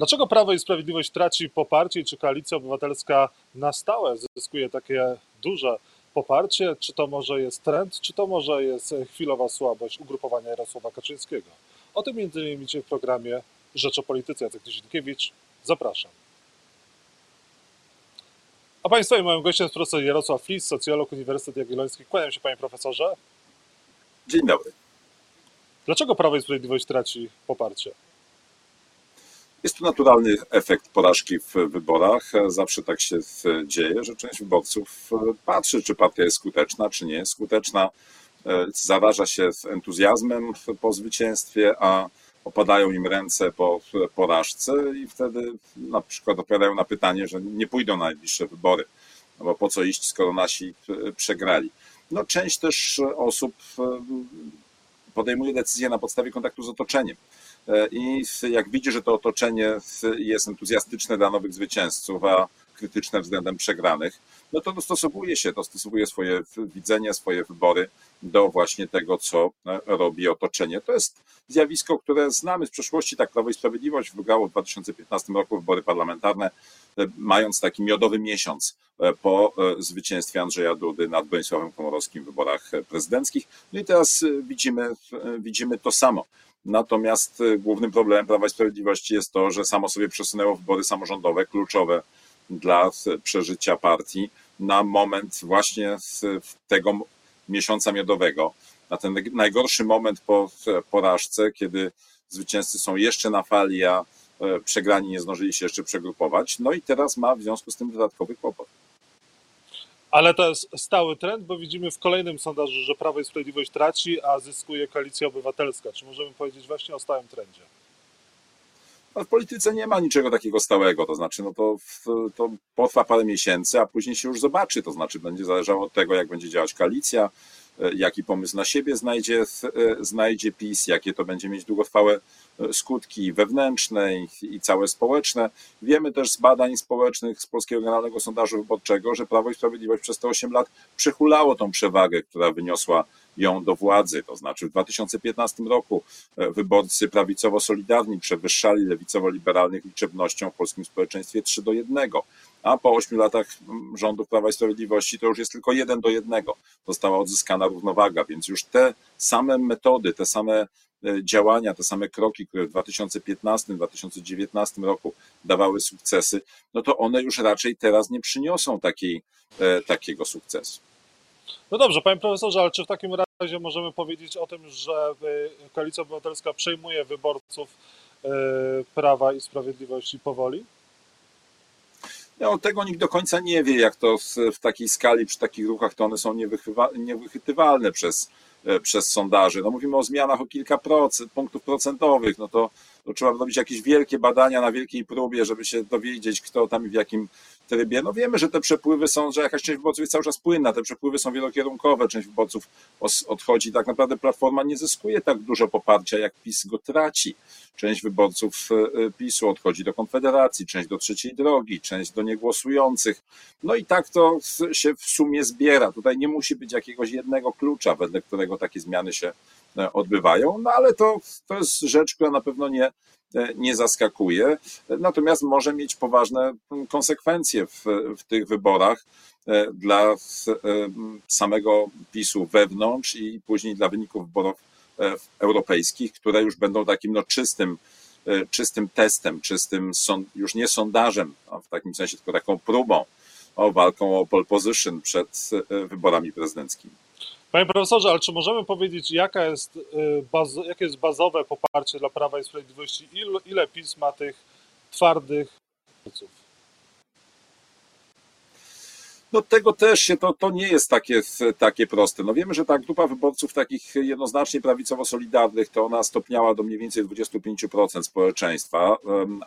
Dlaczego Prawo i Sprawiedliwość traci poparcie i czy Koalicja Obywatelska na stałe zyskuje takie duże poparcie? Czy to może jest trend, czy to może jest chwilowa słabość ugrupowania Jarosława Kaczyńskiego? O tym między innymi w programie Rzecz o Polityce. Jacek Tysienkiewicz, zapraszam. A Państwa i moim gościem jest profesor Jarosław Flis, socjolog Uniwersytet Jagielloński. Kłaniam się Panie Profesorze. Dzień dobry. Dlaczego Prawo i Sprawiedliwość traci poparcie? Jest to naturalny efekt porażki w wyborach. Zawsze tak się dzieje, że część wyborców patrzy, czy partia jest skuteczna, czy nie jest skuteczna. Zaraża się entuzjazmem po zwycięstwie, a opadają im ręce po porażce i wtedy na przykład odpowiadają na pytanie, że nie pójdą na najbliższe wybory. No bo po co iść, skoro nasi przegrali. No, część też osób podejmuje decyzje na podstawie kontaktu z otoczeniem. I jak widzi, że to otoczenie jest entuzjastyczne dla nowych zwycięzców, a krytyczne względem przegranych, no to dostosowuje się, dostosowuje swoje widzenie, swoje wybory do właśnie tego, co robi otoczenie. To jest zjawisko, które znamy z przeszłości. Tak Prawo i Sprawiedliwość wygrało w 2015 roku wybory parlamentarne, mając taki miodowy miesiąc po zwycięstwie Andrzeja Dudy nad Bronisławem Komorowskim w wyborach prezydenckich. No i teraz widzimy, widzimy to samo. Natomiast głównym problemem Prawa i Sprawiedliwości jest to, że samo sobie przesunęło wybory samorządowe kluczowe dla przeżycia partii na moment właśnie tego miesiąca miodowego, na ten najgorszy moment po porażce, kiedy zwycięzcy są jeszcze na fali, a przegrani nie zdążyli się jeszcze przegrupować. No i teraz ma w związku z tym dodatkowy kłopot. Ale to jest stały trend, bo widzimy w kolejnym sondażu, że Prawo i Sprawiedliwość traci, a zyskuje Koalicja Obywatelska. Czy możemy powiedzieć właśnie o stałym trendzie? w polityce nie ma niczego takiego stałego, to znaczy no to, to potrwa parę miesięcy, a później się już zobaczy, to znaczy będzie zależało od tego, jak będzie działać koalicja, jaki pomysł na siebie znajdzie, znajdzie PiS, jakie to będzie mieć długotrwałe skutki wewnętrzne i całe społeczne. Wiemy też z badań społecznych z Polskiego Generalnego Sondażu Wyborczego, że Prawo i Sprawiedliwość przez te 8 lat przechulało tą przewagę, która wyniosła ją do władzy. To znaczy w 2015 roku wyborcy prawicowo-solidarni przewyższali lewicowo-liberalnych liczebnością w polskim społeczeństwie 3 do 1 a po ośmiu latach rządów Prawa i Sprawiedliwości to już jest tylko jeden do jednego. Została odzyskana równowaga, więc już te same metody, te same działania, te same kroki, które w 2015-2019 roku dawały sukcesy, no to one już raczej teraz nie przyniosą takiej, takiego sukcesu. No dobrze, panie profesorze, ale czy w takim razie możemy powiedzieć o tym, że Koalicja Obywatelska przejmuje wyborców Prawa i Sprawiedliwości powoli? No, tego nikt do końca nie wie, jak to w takiej skali, przy takich ruchach, to one są niewychytywalne przez, przez sondaży. No mówimy o zmianach o kilka procent, punktów procentowych, no to, to trzeba robić jakieś wielkie badania na wielkiej próbie, żeby się dowiedzieć, kto tam w jakim trybie. No wiemy, że te przepływy są, że jakaś część wyborców jest cały czas płynna, te przepływy są wielokierunkowe, część wyborców odchodzi, tak naprawdę Platforma nie zyskuje tak dużo poparcia, jak PiS go traci. Część wyborców PiSu odchodzi do Konfederacji, część do Trzeciej Drogi, część do niegłosujących. No i tak to się w sumie zbiera. Tutaj nie musi być jakiegoś jednego klucza, wedle którego takie zmiany się odbywają, no ale to, to jest rzecz, która na pewno nie, nie zaskakuje, natomiast może mieć poważne konsekwencje w, w tych wyborach dla samego PiSu wewnątrz i później dla wyników wyborów europejskich, które już będą takim no, czystym, czystym testem, czystym już nie sondażem, a w takim sensie tylko taką próbą, o walką o pole position przed wyborami prezydenckimi. Panie profesorze, ale czy możemy powiedzieć, jaka jest, baz, jakie jest bazowe poparcie dla Prawa i Sprawiedliwości? Ile, ile PiS ma tych twardych? No tego też się, to, to nie jest takie, takie proste. No wiemy, że ta grupa wyborców takich jednoznacznie prawicowo-solidarnych, to ona stopniała do mniej więcej 25% społeczeństwa,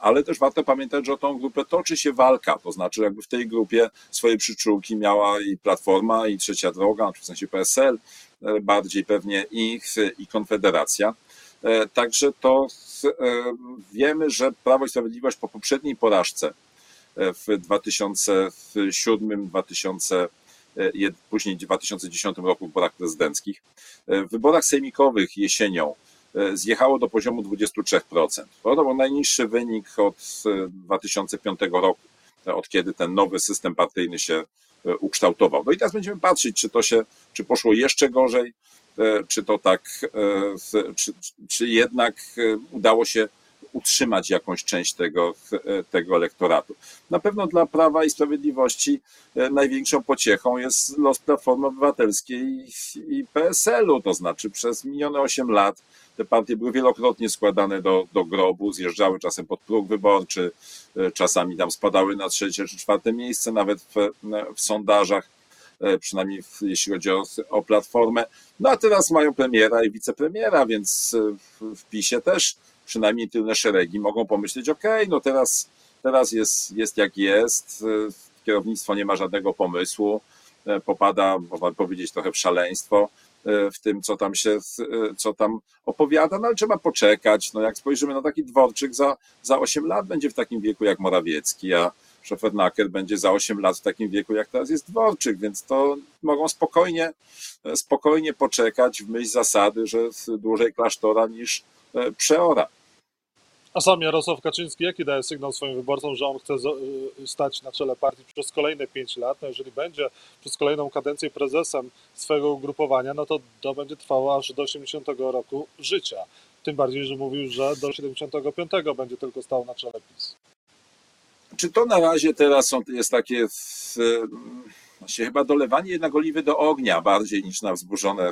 ale też warto pamiętać, że o tą grupę toczy się walka, to znaczy jakby w tej grupie swoje przyczółki miała i Platforma, i Trzecia Droga, w sensie PSL, bardziej pewnie i, i Konfederacja. Także to wiemy, że Prawo i Sprawiedliwość po poprzedniej porażce w 2007, 2000, później w 2010 roku w wyborach prezydenckich. W wyborach sejmikowych jesienią zjechało do poziomu 23%. To był najniższy wynik od 2005 roku, od kiedy ten nowy system partyjny się ukształtował. No i teraz będziemy patrzeć, czy to się, czy poszło jeszcze gorzej, czy to tak, czy, czy jednak udało się utrzymać jakąś część tego, tego elektoratu. Na pewno dla Prawa i Sprawiedliwości e, największą pociechą jest los Platformy Obywatelskiej i PSL-u, to znaczy przez minione 8 lat te partie były wielokrotnie składane do, do grobu, zjeżdżały czasem pod próg wyborczy, e, czasami tam spadały na trzecie czy czwarte miejsce, nawet w, w sondażach e, przynajmniej jeśli chodzi o, o platformę. No a teraz mają premiera i wicepremiera, więc w, w PiSie też przynajmniej tylne szeregi mogą pomyśleć, ok, no teraz, teraz jest, jest jak jest, kierownictwo nie ma żadnego pomysłu, e, popada, można powiedzieć, trochę w szaleństwo e, w tym, co tam się, e, co tam opowiada, no ale trzeba poczekać. No jak spojrzymy na taki dworczyk, za, za 8 lat będzie w takim wieku jak Morawiecki, a Szofernaker będzie za 8 lat w takim wieku, jak teraz jest dworczyk, więc to mogą spokojnie, spokojnie poczekać w myśl zasady, że dłużej klasztora niż przeora. A sam Jarosław Kaczyński jaki daje sygnał swoim wyborcom, że on chce y, stać na czele partii przez kolejne 5 lat? No jeżeli będzie przez kolejną kadencję prezesem swojego ugrupowania, no to to będzie trwało aż do 80 roku życia. Tym bardziej, że mówił, że do 75 będzie tylko stał na czele PiS. Czy to na razie teraz są, jest takie właśnie chyba dolewanie jednak oliwy do ognia bardziej niż na wzburzone,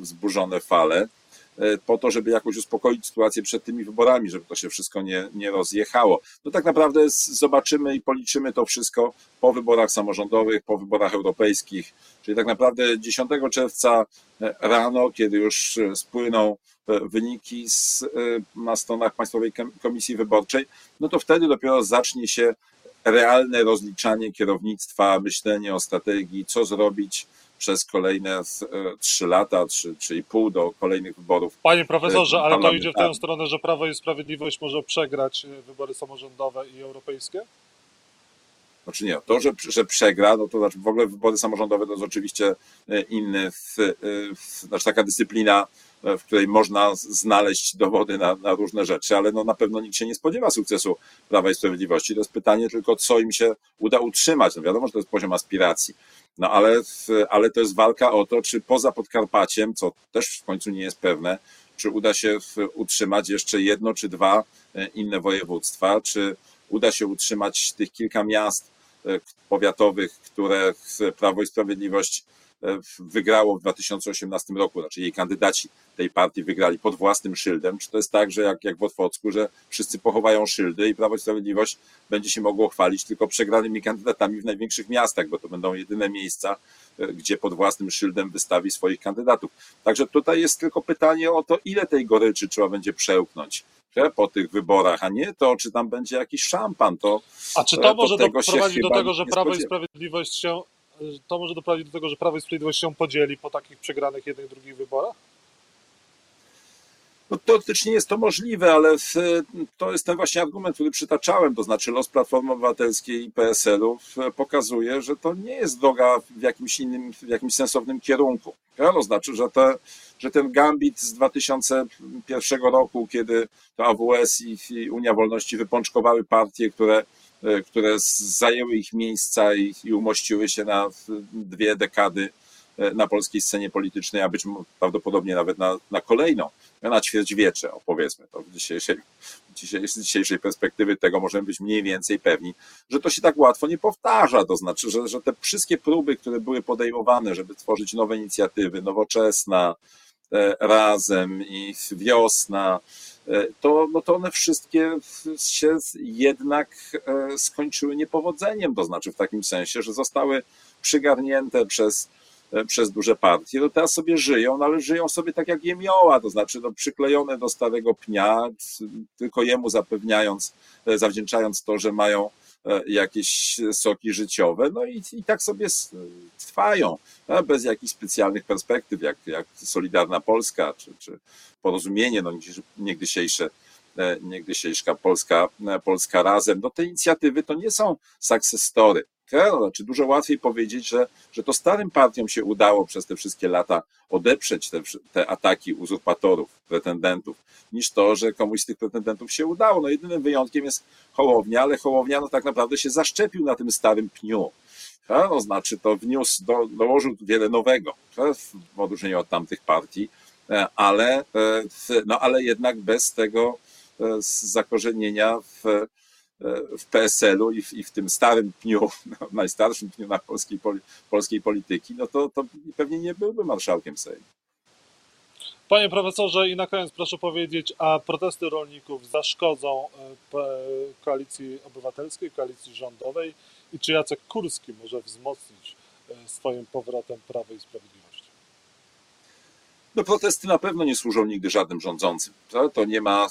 wzburzone fale? E, po to, żeby jakoś uspokoić sytuację przed tymi wyborami, żeby to się wszystko nie, nie rozjechało. No tak naprawdę zobaczymy i policzymy to wszystko po wyborach samorządowych, po wyborach europejskich, czyli tak naprawdę 10 czerwca e, rano, kiedy już e, spłyną wyniki z, na stronach Państwowej Komisji Wyborczej, no to wtedy dopiero zacznie się realne rozliczanie kierownictwa, myślenie o strategii, co zrobić, przez kolejne e, trzy lata, trzy i pół do kolejnych wyborów. Panie profesorze, ale to idzie w tę stronę, że Prawo i Sprawiedliwość może przegrać e, wybory samorządowe i europejskie? Znaczy nie, to, że, że przegra, no to znaczy w ogóle wybory samorządowe to jest oczywiście e, inny, w, w, znaczy taka dyscyplina, w której można znaleźć dowody na, na, różne rzeczy, ale no na pewno nikt się nie spodziewa sukcesu Prawa i Sprawiedliwości. To jest pytanie tylko, co im się uda utrzymać. No wiadomo, że to jest poziom aspiracji. No ale, ale to jest walka o to, czy poza Podkarpaciem, co też w końcu nie jest pewne, czy uda się utrzymać jeszcze jedno czy dwa e, inne województwa, czy uda się utrzymać tych kilka miast e, powiatowych, które Prawo i Sprawiedliwość wygrało w 2018 roku, znaczy jej kandydaci tej partii wygrali pod własnym szyldem. Czy to jest tak, że jak, jak w Otwocku, że wszyscy pochowają szyldy i Prawo i Sprawiedliwość będzie się mogło chwalić tylko przegranymi kandydatami w największych miastach, bo to będą jedyne miejsca, e, gdzie pod własnym szyldem wystawi swoich kandydatów. Także tutaj jest tylko pytanie o to, ile tej goryczy trzeba będzie przełknąć po tych wyborach, a nie to, czy tam będzie jakiś szampan. To, a czy to e, może doprowadzić do tego, że Prawo i Sprawiedliwość się to może doprowadzić do tego, że Prawo i Sprawiedliwość się podzieli po takich przegranych jednych, drugich wyborach? No, teoretycznie jest to możliwe, ale to jest ten właśnie argument, który przytaczałem, to znaczy los Platformy Obywatelskiej i PSL-u pokazuje, że to nie jest droga w jakimś innym, w jakimś sensownym kierunku. To znaczy, że, te, że ten gambit z 2001 roku, kiedy to AWS i, Unia Wolności wypączkowały partie, które które zajęły ich miejsca i, i umościły się na dwie dekady e, na polskiej scenie politycznej, a być prawdopodobnie nawet na, na kolejną, na ćwierćwiecze, opowiedzmy to w dzisiejszej, z dzisiejszej perspektywy tego możemy być mniej więcej pewni, że to się tak łatwo nie powtarza, to znaczy, że, że te wszystkie próby, które były podejmowane, żeby tworzyć nowe inicjatywy, nowoczesna, e, razem i wiosna, E, to, no to one wszystkie się jednak e, skończyły niepowodzeniem, to znaczy w takim sensie, że zostały przygarnięte przez, e, przez duże partie, no teraz sobie żyją, no ale żyją sobie tak jak jemioła, to znaczy no, przyklejone do starego pnia, tylko jemu zapewniając, zawdzięczając to, że mają jakieś soki życiowe, no i, i tak sobie trwają, bez jakichś specjalnych perspektyw, jak, jak Solidarna Polska, czy, czy porozumienie, no niegdysiejsze niegdysiejsza Polska, Polska Razem. No te inicjatywy to nie są success story. Znaczy dużo łatwiej powiedzieć, że, że to starym partiom się udało przez te wszystkie lata odeprzeć te, te ataki uzurpatorów, pretendentów, niż to, że komuś z tych pretendentów się udało. No jedynym wyjątkiem jest Hołownia, ale Hołownia no, tak naprawdę się zaszczepił na tym starym pniu. No, znaczy to wniósł, do, dołożył wiele nowego w odróżnieniu od tamtych partii, e, ale, no, ale jednak bez tego zakorzenienia w, w PSL-u i w, i w tym starym pniu, no, najstarszym pniu na polskiej, polskiej polityki, no to, to pewnie nie byłby marszałkiem Sejmu. Panie profesorze, i na koniec proszę powiedzieć, a protesty rolników zaszkodzą koalicji obywatelskiej, koalicji rządowej i czy Jacek Kurski może wzmocnić swoim powrotem Prawo i Sprawiedliwość? No protesty na pewno nie służą nigdy żadnym rządzącym. To, to nie, ma,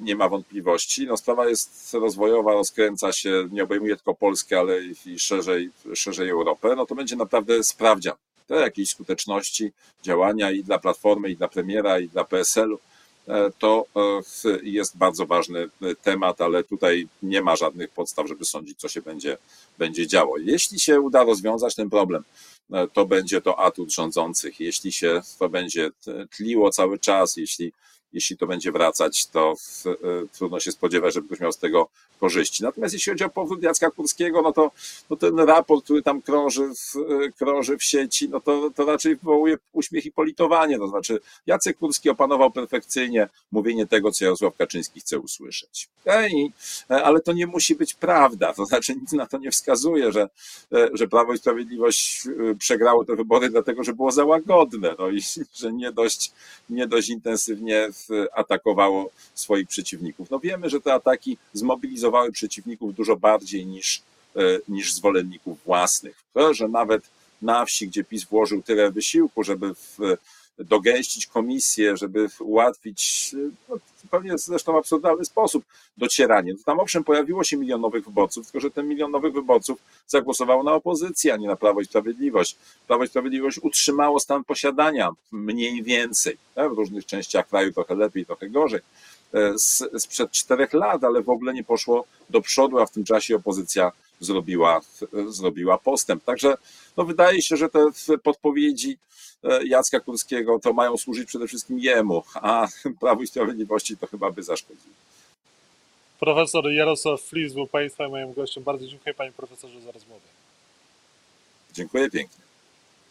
nie ma wątpliwości. No sprawa jest rozwojowa, rozkręca się, nie obejmuje tylko Polskę, ale i szerzej, szerzej Europę. No to będzie naprawdę sprawdzian te jakiejś skuteczności działania i dla Platformy, i dla premiera, i dla PSL-u. To jest bardzo ważny temat, ale tutaj nie ma żadnych podstaw, żeby sądzić, co się będzie, będzie działo. Jeśli się uda rozwiązać ten problem, to będzie to atut rządzących. Jeśli się to będzie tliło cały czas, jeśli, jeśli to będzie wracać, to trudno się spodziewać, żeby ktoś miał z tego korzyści. Natomiast jeśli chodzi o powrót Jacka Kurskiego, no to no ten raport, który tam krąży w, krąży w sieci, no to, to raczej wywołuje uśmiech i politowanie. To znaczy Jacek Kurski opanował perfekcyjnie mówienie tego, co Jarosław Kaczyński chce usłyszeć. I, ale to nie musi być prawda. To znaczy nic na to nie wskazuje, że, że Prawo i Sprawiedliwość przegrało te wybory dlatego, że było za łagodne. No i że nie dość, nie dość intensywnie atakowało swoich przeciwników. No wiemy, że te ataki zmobilizowały przeciwników dużo bardziej niż, niż zwolenników własnych. Że nawet na wsi, gdzie PiS włożył tyle wysiłku, żeby w, dogęścić komisję, żeby ułatwić, no, pewnie zresztą absurdalny sposób, docieranie. To tam owszem pojawiło się milion nowych wyborców, tylko że ten milion nowych wyborców zagłosowało na opozycję, a nie na Prawo i Sprawiedliwość. Prawo i Sprawiedliwość utrzymało stan posiadania mniej więcej. W różnych częściach kraju trochę lepiej, trochę gorzej sprzed czterech lat, ale w ogóle nie poszło do przodu, a w tym czasie opozycja zrobiła, zrobiła postęp. Także no wydaje się, że te podpowiedzi Jacka Kurskiego to mają służyć przede wszystkim jemu, a Prawu i Sprawiedliwości to chyba by zaszkodziło. Profesor Jarosław Flis był Państwa moim gościem. Bardzo dziękuję Panie Profesorze za rozmowę. Dziękuję pięknie.